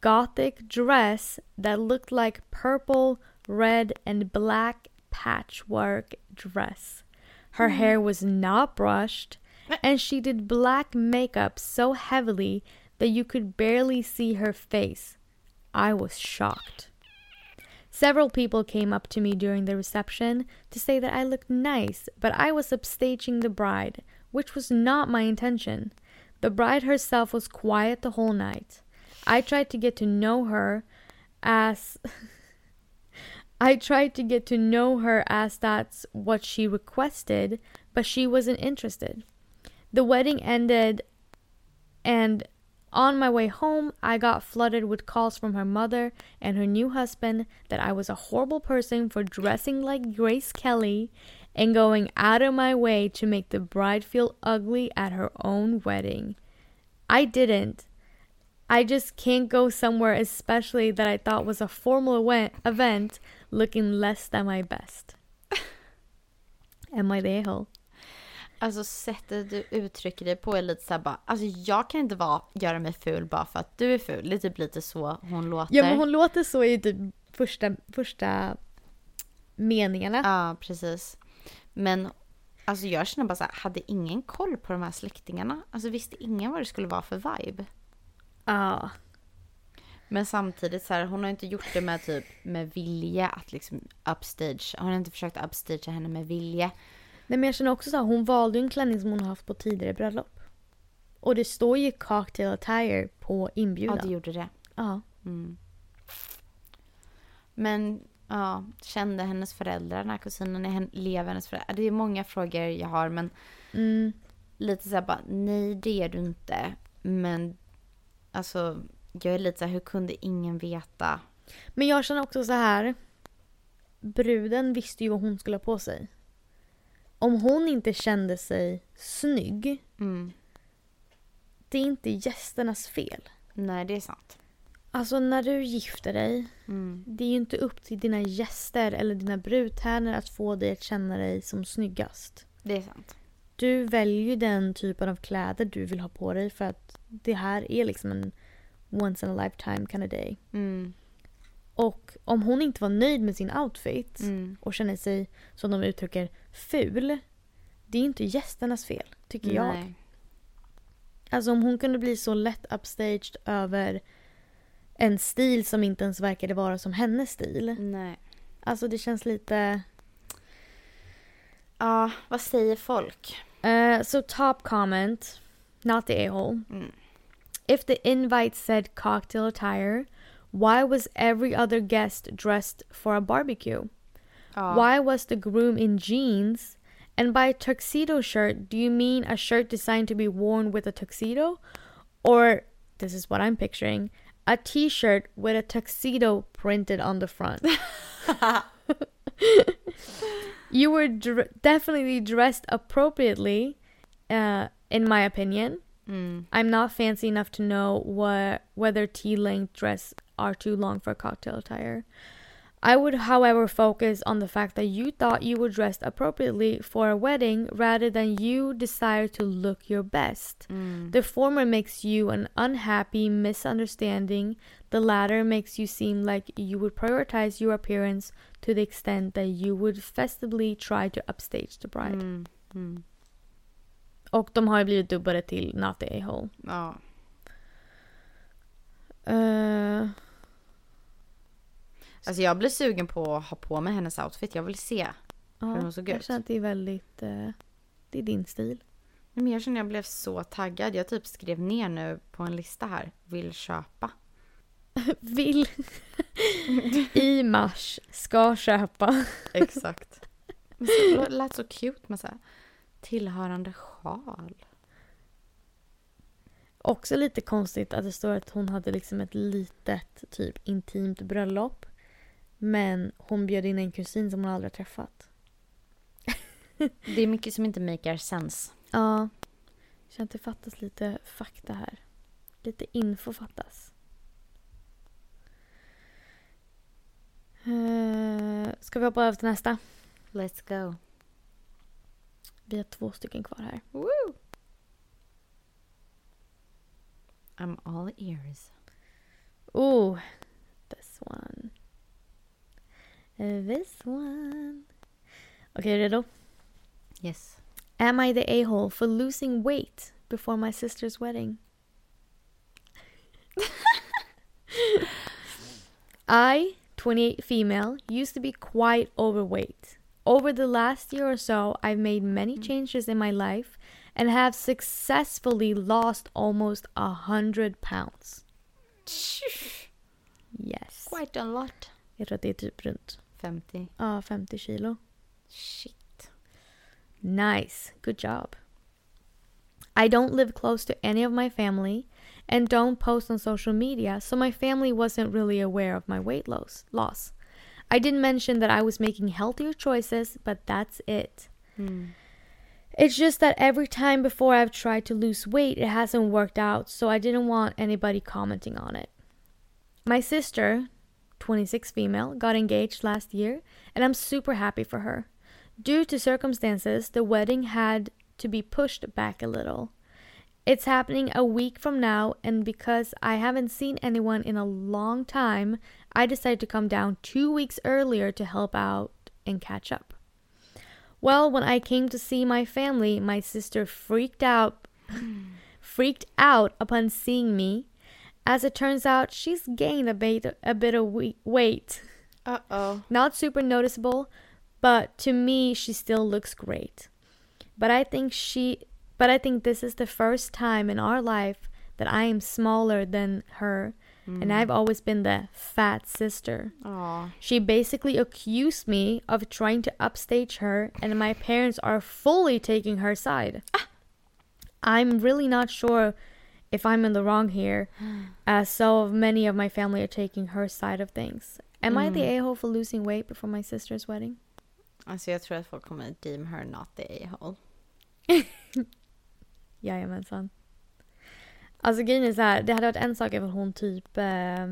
gothic dress that looked like purple, red, and black patchwork dress. Her hmm. hair was not brushed, and she did black makeup so heavily that you could barely see her face. I was shocked. Several people came up to me during the reception to say that I looked nice, but I was upstaging the bride, which was not my intention. The bride herself was quiet the whole night. I tried to get to know her as (laughs) I tried to get to know her as that's what she requested, but she wasn't interested. The wedding ended and on my way home, I got flooded with calls from her mother and her new husband that I was a horrible person for dressing like Grace Kelly and going out of my way to make the bride feel ugly at her own wedding. I didn't. I just can't go somewhere, especially that I thought was a formal event, event looking less than my best. (laughs) Am I the a-hole? Alltså sättet du uttrycker dig på är lite såhär bara, alltså jag kan inte vara, göra mig ful bara för att du är ful. Det är typ lite så hon låter. Ja men hon låter så i typ första, första meningarna. Ja, precis. Men alltså jag känner bara så här, hade ingen koll på de här släktingarna? Alltså visste ingen vad det skulle vara för vibe? Ja. Men samtidigt så här, hon har inte gjort det med typ med vilja att liksom upstage. Hon har inte försökt upstagea henne med vilja. Nej men jag känner också så här, hon valde ju en klänning som hon har haft på tidigare bröllop. Och det står ju cocktail attire på Ja, inbjudan. det gjorde det. Ja. Mm. Men ja, kände hennes föräldrar den här kusinen? Är lever hennes föräldrar? Det är många frågor jag har men Mm. lite så här bara, nej det är du inte. Men alltså, jag är lite så här, hur kunde ingen veta? Men jag känner också så här. Bruden visste ju vad hon skulle ha på sig. Om hon inte kände sig snygg, Mm. det är inte gästernas fel. Nej, det är sant. Alltså när du gifter dig, Mm. det är ju inte upp till dina gäster eller dina brudtärnor att få dig att känna dig som snyggast. Det är sant. Du väljer ju den typen av kläder du vill ha på dig för att det här är liksom en once in a lifetime kind of day. Mm. Och om hon inte var nöjd med sin outfit Mm. och känner sig, som de uttrycker, ful. Det är inte gästernas fel, tycker jag. Nej. Alltså om hon kunde bli så lätt upstaged över en stil som inte ens verkade vara som hennes stil. Nej. Alltså det känns lite... Ja, vad säger folk? Uh, so top comment, not the a-hole. Mm. If the invite said cocktail attire, why was every other guest dressed for a barbecue? Ja. Why was the groom in jeans? And by tuxedo shirt, do you mean a shirt designed to be worn with a tuxedo? Or, this is what I'm picturing, a t shirt with a tuxedo printed on the front? (laughs) you were dr- definitely dressed appropriately, uh, in my opinion. Mm. I'm not fancy enough to know what whether T-length dress are too long for a cocktail attire. I would, however, focus on the fact that you thought you were dressed appropriately for a wedding rather than you desire to look your best. Mm. The former makes you an unhappy misunderstanding. The latter makes you seem like you would prioritize your appearance to the extent that you would festively try to upstage the bride. Mm. Mm. Och de har ju blivit dubbade till Not the A-hole. Ja. Alltså jag blir sugen på att ha på mig hennes outfit. Jag vill se. Ja, Hur hon såg jag ut. känner att det är väldigt... eh, det är din stil. Men jag känner att jag blev så taggad. Jag typ skrev ner nu på en lista här. Vill köpa. (laughs) Vill (laughs) i mars ska köpa. (laughs) Exakt. Men så, det lät så cute med så här tillhörande sjal. Också lite konstigt att det står att hon hade liksom ett litet typ intimt bröllop. Men hon bjöd in en kusin som hon aldrig har träffat. (laughs) Det är mycket som inte makar sense. Ja. Jag känner att det fattas lite fakta här. Lite info fattas. Uh, ska vi hoppa över till nästa? Let's go. Vi har två stycken kvar här. Woo! I'm all ears. Oh, this one. This one. Okay, riddle. Yes. Am I the a-hole for losing weight before my sister's wedding? I, 28 female, used to be quite overweight. Over the last year or so, I've made many mm. changes in my life and have successfully lost almost a hundred pounds. Yes. Quite a lot. Jag tror att det är typ runt 50. ja, 50 kilo. Shit. Nice. Good job. I don't live close to any of my family and don't post on social media, so my family wasn't really aware of my weight loss. loss. I didn't mention that I was making healthier choices, but that's it. Mm. It's just that every time before I've tried to lose weight, it hasn't worked out, so I didn't want anybody commenting on it. My sister, 26 female, got engaged last year, and I'm super happy for her. Due to circumstances, the wedding had to be pushed back a little. It's happening a week from now, and because I haven't seen anyone in a long time, I decided to come down two weeks earlier to help out and catch up. Well, when I came to see my family, my sister freaked out (clears throat) freaked out upon seeing me. As it turns out, she's gained a bit a bit of we- weight. Uh oh. Not super noticeable, but to me she still looks great. But I think she but I think this is the first time in our life that I am smaller than her and I've always been the fat sister. Aw. She basically accused me of trying to upstage her, and my parents are fully taking her side. Ah. I'm really not sure if I'm in the wrong here, as (gasps) so many of my family are taking her side of things. Am I the a hole for losing weight before my sister's wedding? Alltså jag tror att folk kommer deem her not the a-hole. (laughs) Jajamensan. Alltså grejen är så här, det hade varit en sak ifall hon typ eh,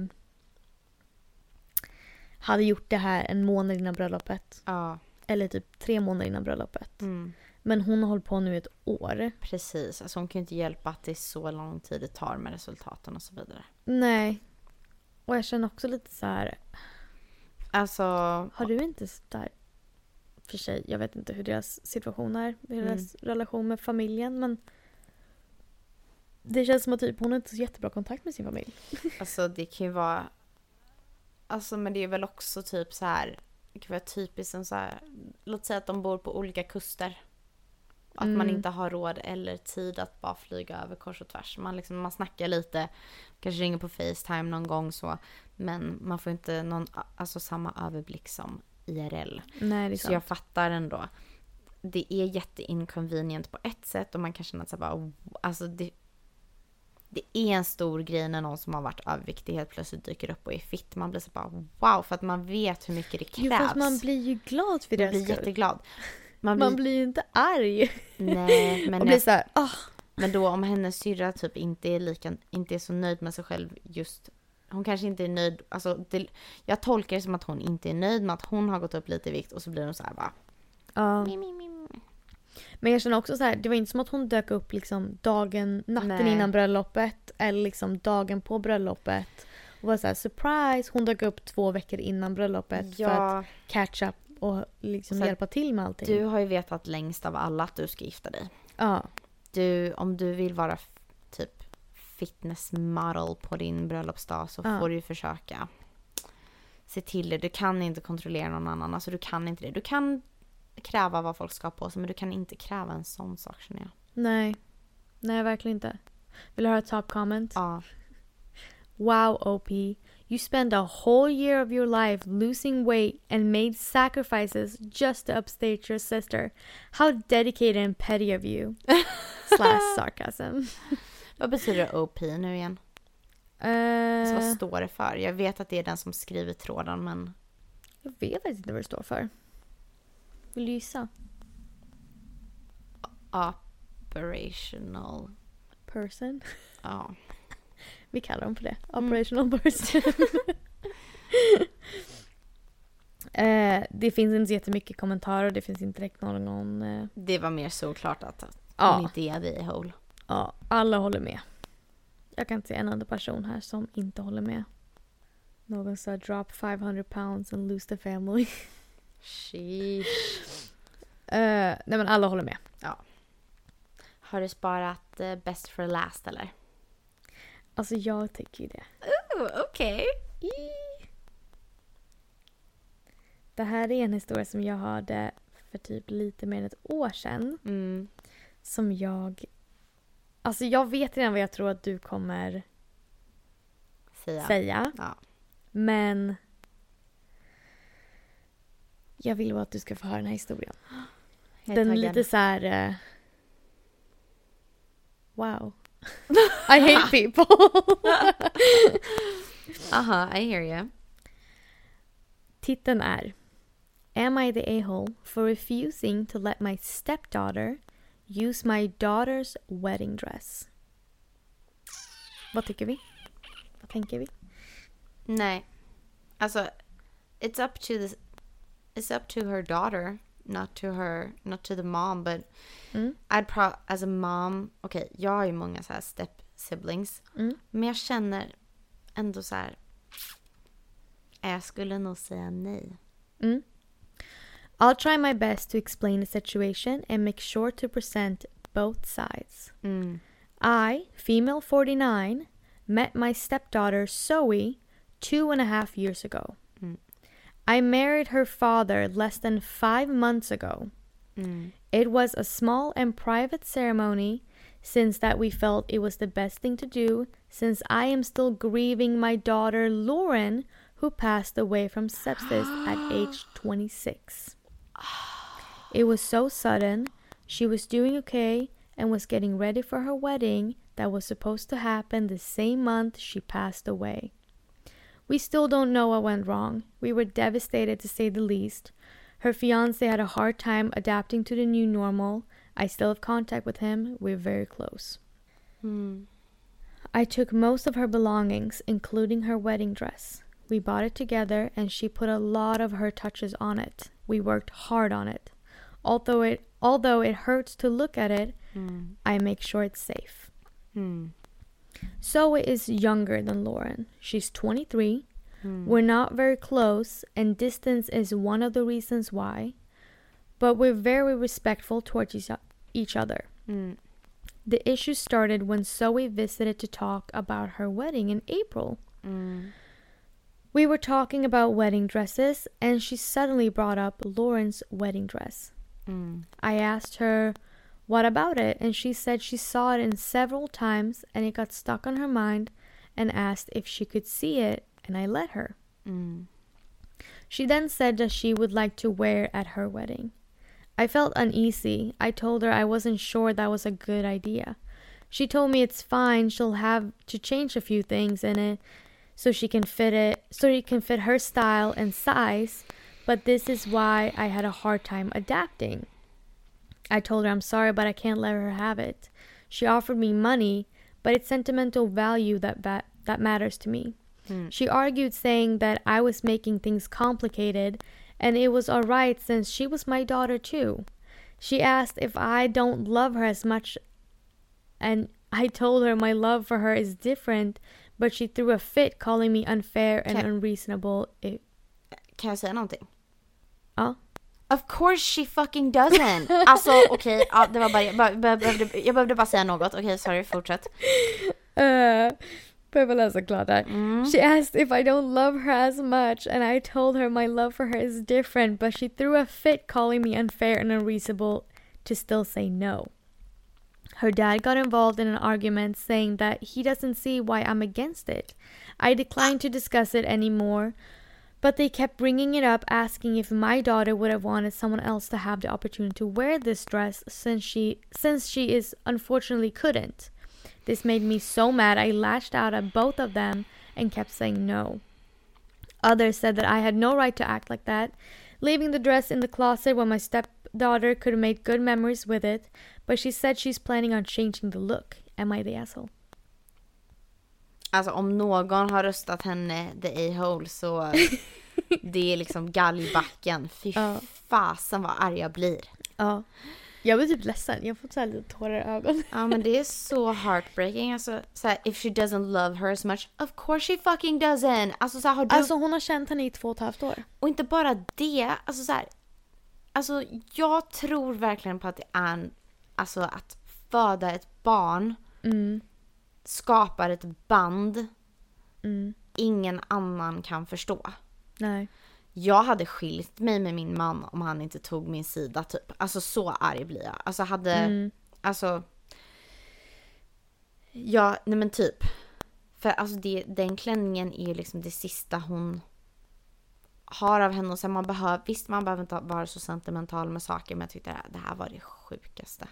hade gjort det här en månad innan bröllopet. Ja. Eller typ tre månader innan bröllopet. Mm. Men hon har hållit på nu ett år. Precis. Alltså hon kan ju inte hjälpa att det är så lång tid det tar med resultaten och så vidare. Nej. Och jag känner också lite så här. Alltså. Har du inte där... För sig, jag vet inte hur deras situation är. Deras relation med familjen. Men det känns som att typ, hon har inte så jättebra kontakt med sin familj. (laughs) Alltså det kan ju vara... Alltså men det är väl också typ så här... Det kan vara typiskt som så här... Låt säga att de bor på olika kuster. Att man Mm. inte har råd eller tid att bara flyga över kors och tvärs. Man, liksom, man snackar lite, kanske ringer på Facetime någon gång så. Men man får inte någon, alltså samma överblick som IRL. Nej, det Så jag fattar ändå. Det är jätteinconvenient på ett sätt och man kan känna att så bara, alltså det, det är en stor grej när någon som har varit överviktig helt plötsligt dyker upp och är fit. Man blir så bara wow, för att man vet hur mycket det krävs. Jo, fast man blir ju glad för Man deras blir skull. jätteglad. Man blir, Man blir ju inte arg. nej, (laughs) men, och blir så här, ah, men då om hennes syrra typ inte är, lika, inte är så nöjd med sig själv just hon kanske inte är nöjd, alltså det, jag tolkar det som att hon inte är nöjd med att hon har gått upp lite i vikt och så blir hon så här bara ja. mi, mi, mi, mi. Men jag känner också så här, det var inte som att hon dök upp liksom dagen, natten Nej. innan bröllopet eller liksom dagen på bröllopet. Och var så här, surprise! Hon dök upp två veckor innan bröllopet för att Ja, catch up och liksom hjälpa till med allting. du har ju vetat längst av alla att du ska gifta dig. Ja, Du, om du vill vara typ fitness model på din bröllopsdag så Ja. får du ju försöka se till det. Du kan inte kontrollera någon annan. Alltså du kan inte det. Du kan kräva vad folk ska ha på sig men du kan inte kräva en sån sak känner jag. nej. Nej, verkligen inte. Vill du höra top comment? Ja. Wow, OP. You spent a whole year of your life losing weight and made sacrifices just to upstage your sister. How dedicated and petty of you. (laughs) Slash sarcasm. Vad betyder OP nu igen? Alltså, Eh, vad står det för? Jag vet att det är den som skriver tråden men jag vet faktiskt inte vad det står för. Vill du gissa? operational. Person. Ja. Vi kallar dem för det. Mm. Operational person. (laughs) eh, det finns inte så jättemycket kommentarer. Det finns inte direkt någon... Eh, Det var mer såklart att ja, inte är the hole. ja, alla håller med. Jag kan inte se en enda person här som inte håller med. Någon sa drop 500 pounds and lose the family. Sheesh. Eh, nej men alla håller med. Har du sparat eh, best for last eller? Alltså jag tycker ju det. Okej. Det här är en historia som jag hörde för typ lite mer än ett år sedan. Mm. Som jag... Alltså jag vet redan vad jag tror att du kommer Säga. säga. Ja. Men... Jag vill bara att du ska få höra den här historien. Den är lite så här... eh, Wow. (laughs) I hate people. Aha, (laughs) uh-huh, I hear you. Titeln är Am I the a-hole for refusing to let my stepdaughter use my daughter's wedding dress. Vad tycker vi? Vad tänker vi? Nej. Alltså, it's up to the, it's up to her daughter, not to her, not to the mom, but Mm. I'd pro, as a mom, okej, jag har ju många så här step siblings, Mm. men jag känner ändå så här, jag skulle nog säga nej. Mm. I'll try my best to explain the situation and make sure to present both sides. Mm. I, female 49, met my stepdaughter Zoe two and a half years ago. I married her father less than five months ago. Mm. It was a small and private ceremony since that we felt it was the best thing to do since I am still grieving my daughter Lauren who passed away from sepsis at (gasps) age 26. It was so sudden. She was doing okay and was getting ready for her wedding that was supposed to happen the same month she passed away. We still don't know what went wrong. We were devastated to say the least. Her fiance had a hard time adapting to the new normal. I still have contact with him. We're very close. Mm. I took most of her belongings, including her wedding dress. We bought it together and she put a lot of her touches on it. We worked hard on it. Although it although it hurts to look at it, Mm. I make sure it's safe. Mm. Zoe is younger than Lauren. She's 23. Mm. We're not very close, and distance is one of the reasons why. But we're very respectful towards each- other. Mm. The issue started when Zoe visited to talk about her wedding in April. Mm. We were talking about wedding dresses, and she suddenly brought up Lauren's wedding dress. Mm. I asked her, What about it? And she said she saw it in several times and it got stuck on her mind and asked if she could see it, and I let her. Mm. She then said that she would like to wear at her wedding. I felt uneasy. I told her I wasn't sure that was a good idea. She told me it's fine, she'll have to change a few things in it so she can fit it so it can fit her style and size, but this is why I had a hard time adapting. I told her I'm sorry but I can't let her have it. She offered me money, but it's sentimental value that va- that matters to me. Mm. She argued, saying that I was making things complicated and it was alright since she was my daughter too. She asked if I don't love her as much, and I told her my love for her is different, but she threw a fit, calling me unfair and unreasonable. It, Kan jag säga någonting? ja. Of course she fucking doesn't! Alltså (laughs) okej, ja, det var bara, jag, bara, behövde, jag behövde bara säga något. Okej, sorry, fortsätt. (laughs) Uh, behöver läsa klart där. Mm. She asked if I don't love her as much, and I told her my love for her is different, but she threw a fit, calling me unfair and unreasonable to still say no. Her dad got involved in an argument, saying that he doesn't see why I'm against it. I declined to discuss it anymore, but they kept bringing it up, asking if my daughter would have wanted someone else to have the opportunity to wear this dress since she since she is unfortunately couldn't. This made me so mad I lashed out at both of them and kept saying no. Others said that I had no right to act like that, leaving the dress in the closet when my stepdaughter could have made good memories with it, but she said she's planning on changing the look. Am I the asshole? Alltså om någon har röstat henne the a-hole så (laughs) det är liksom galgbacken. Fy Ja. fasen vad arg jag blir. Ja. Jag blir typ ledsen. Jag fått så här lite tårar i ögonen. Ja men det är så heartbreaking. Alltså såhär, if she doesn't love her as much, of course she fucking doesn't. Alltså såhär, har du... Alltså hon har känt henne i två och ett halvt år. Och inte bara det, alltså så här, Alltså jag tror verkligen på att det är alltså att föda ett barn Mm. Skapar ett band Mm. ingen annan kan förstå. Nej. Jag hade skilt mig med min man om han inte tog min sida typ. Alltså så arg blir jag. Alltså hade, Mm. alltså. Ja, nej men typ. För alltså det, den klänningen är ju liksom det sista hon har av henne. Och sen man behöver, visst man behöver inte vara så sentimental med saker men jag tyckte det här, det här var det sjukaste.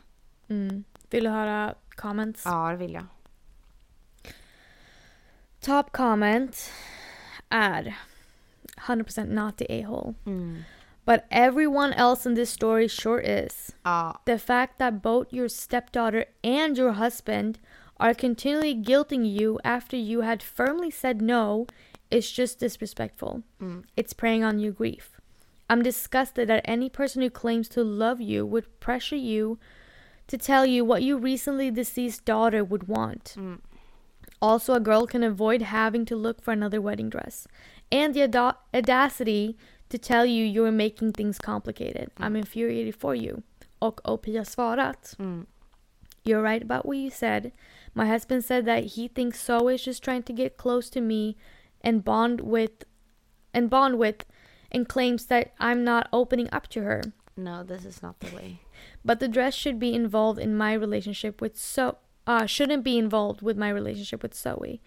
Mm. Vill du höra comments? Ja, det vill jag. Top comment er är 100% not the a-hole. Mm. But everyone else in this story sure is. Ja, The fact that both your stepdaughter and your husband are continually guilting you after you had firmly said no is just disrespectful. Mm. It's preying on your grief. I'm disgusted that any person who claims to love you would pressure you to tell you what your recently deceased daughter would want. Mm. Also, a girl can avoid having to look for another wedding dress. And the auda- audacity to tell you you're making things complicated. Mm. I'm infuriated for you. Och OP har svarat. Mm. You're right about what you said. My husband said that he thinks so is just trying to get close to me and bond with and bond with and claims that I'm not opening up to her. no this is not the way. (laughs) But the dress should be involved in my relationship with so uh shouldn't be involved with my relationship with Zoe.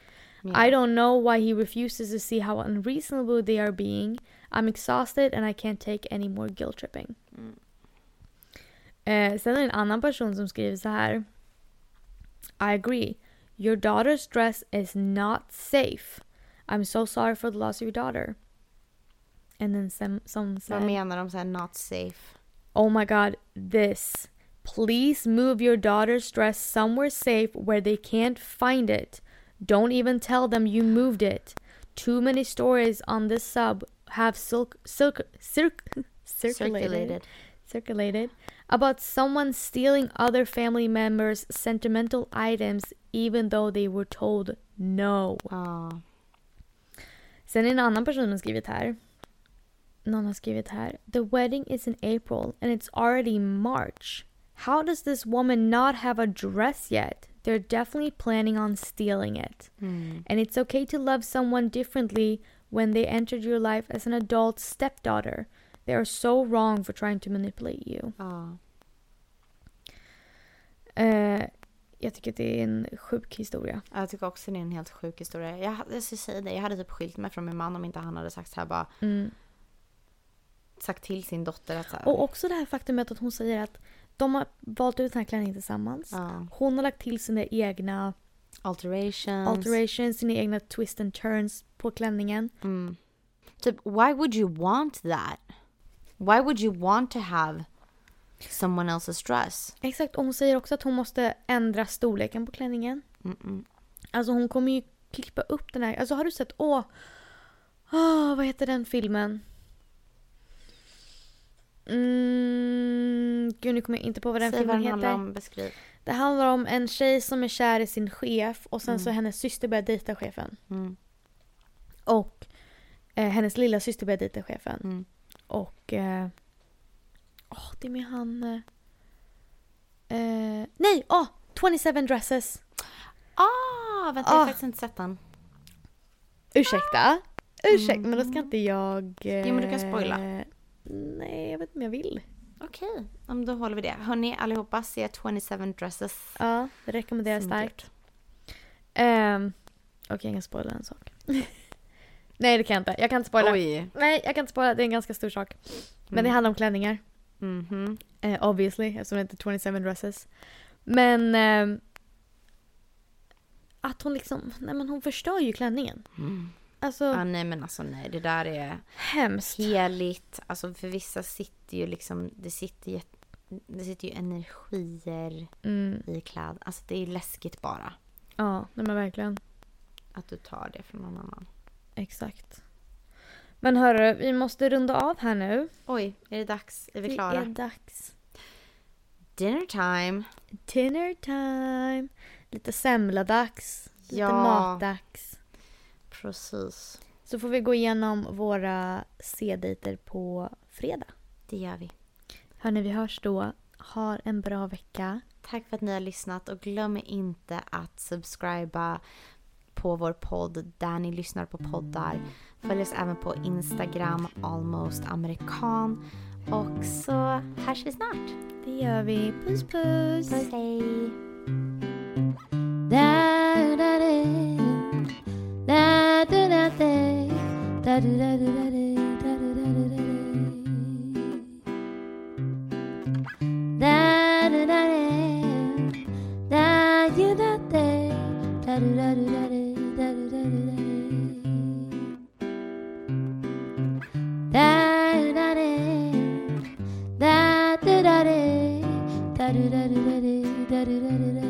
I don't know why he refuses to see how unreasonable they are being. I'm exhausted and I can't take any more guilt tripping. Eh, sen är det en annan person som skriver så här. I agree. Your daughter's dress is not safe. I'm so sorry for the loss of your daughter. And then some, some Vad said, menar de såhär not safe? Oh my god, this. Please move your daughter's dress somewhere safe where they can't find it. Don't even tell them you moved it. Too many stories on this sub have silk, silk, circ, circulated, Circulated. circulated about someone stealing other family members' sentimental items even though they were told no. Ja. Sen är en annan person som har skrivit här. Någon har skrivit här. The wedding is in April and it's already March. How does this woman not have a dress yet? They're definitely planning on stealing it. And it's okay to love someone differently when they entered your life as an adult stepdaughter. They are so wrong for trying to manipulate you. Eh, jag tycker att det är en sjuk historia. Ja, Jag tycker också det är en helt sjuk historia. Jag, jag ska säga det, jag hade typ skilt mig från min man om inte han hade sagt så här bara. Mm. Sagt till sin dotter att så här, Och också det här faktumet att hon säger att de har valt ut den här klänningen tillsammans. ja, Hon har lagt till sina egna alterations. alterations, sina egna twist and turns på klänningen. Mm. Typ, why would you want that? Why would you want to have someone else's dress? Exakt, och hon säger också att hon måste ändra storleken på klänningen. Mm-mm. Alltså hon kommer ju klippa upp den här. Alltså har du sett, åh, åh vad heter den filmen? Mm, gud nu kommer jag inte på vad den Säg vad filmen den handlar heter. om, beskriv. Det handlar om en tjej som är kär i sin chef och sen så hennes syster börjar dejta chefen. Mm. Och eh, hennes lilla syster börjar dejta chefen. Mm. Och... Eh, åh, det är med han... Eh, eh, nej! Åh! 27 dresses. Ah, vänta jag har Ah. faktiskt inte sett den. Ursäkta? Ursäkta, men då ska inte jag... Eh, Jo, men du kan spoila. Nej, jag vet inte om jag vill. Okej, okay. då håller vi det. Hörni allihopa, se 27 dresses. Ja, det rekommenderar starkt. Um, Okej, jag kan spoila en sak. (laughs) nej, det kan jag inte. Jag kan inte spoila. Oj. Nej, jag kan inte spoila. Det är en ganska stor sak. Men det Mm. handlar om klänningar. Mhm. Eh, obviously, eftersom det inte är 27 dresses. Men... ehm, att hon liksom... Nej men hon förstör ju klänningen. Mm. Alltså, Ah, nej men alltså nej, det där är hemskt. heligt. Alltså för vissa sitter ju liksom, det sitter ju, det sitter ju energier Mm, i kläder. Alltså det är läskigt bara ja, nej men verkligen. att du tar det från någon annan. Exakt. Men hörru, vi måste runda av här nu. Oj, är det dags? Är vi Det klara? är dags. Dinner time. Dinner time. Lite semladags. Lite Ja. matdags. Precis. Så får vi gå igenom våra C-dejter på fredag. Det gör vi. Hörni, vi hörs då. Ha en bra vecka. Tack för att ni har lyssnat och glöm inte att subscriba på vår podd där ni lyssnar på poddar. Följ oss även på Instagram, almost amerikan. Och så hörs vi snart. Det gör vi. Puss puss! Puss hej! da da da da da da da da da da da da da da you da da da da da da da da da da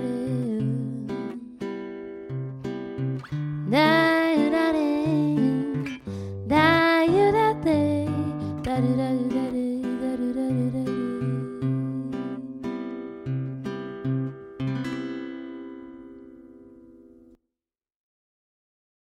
da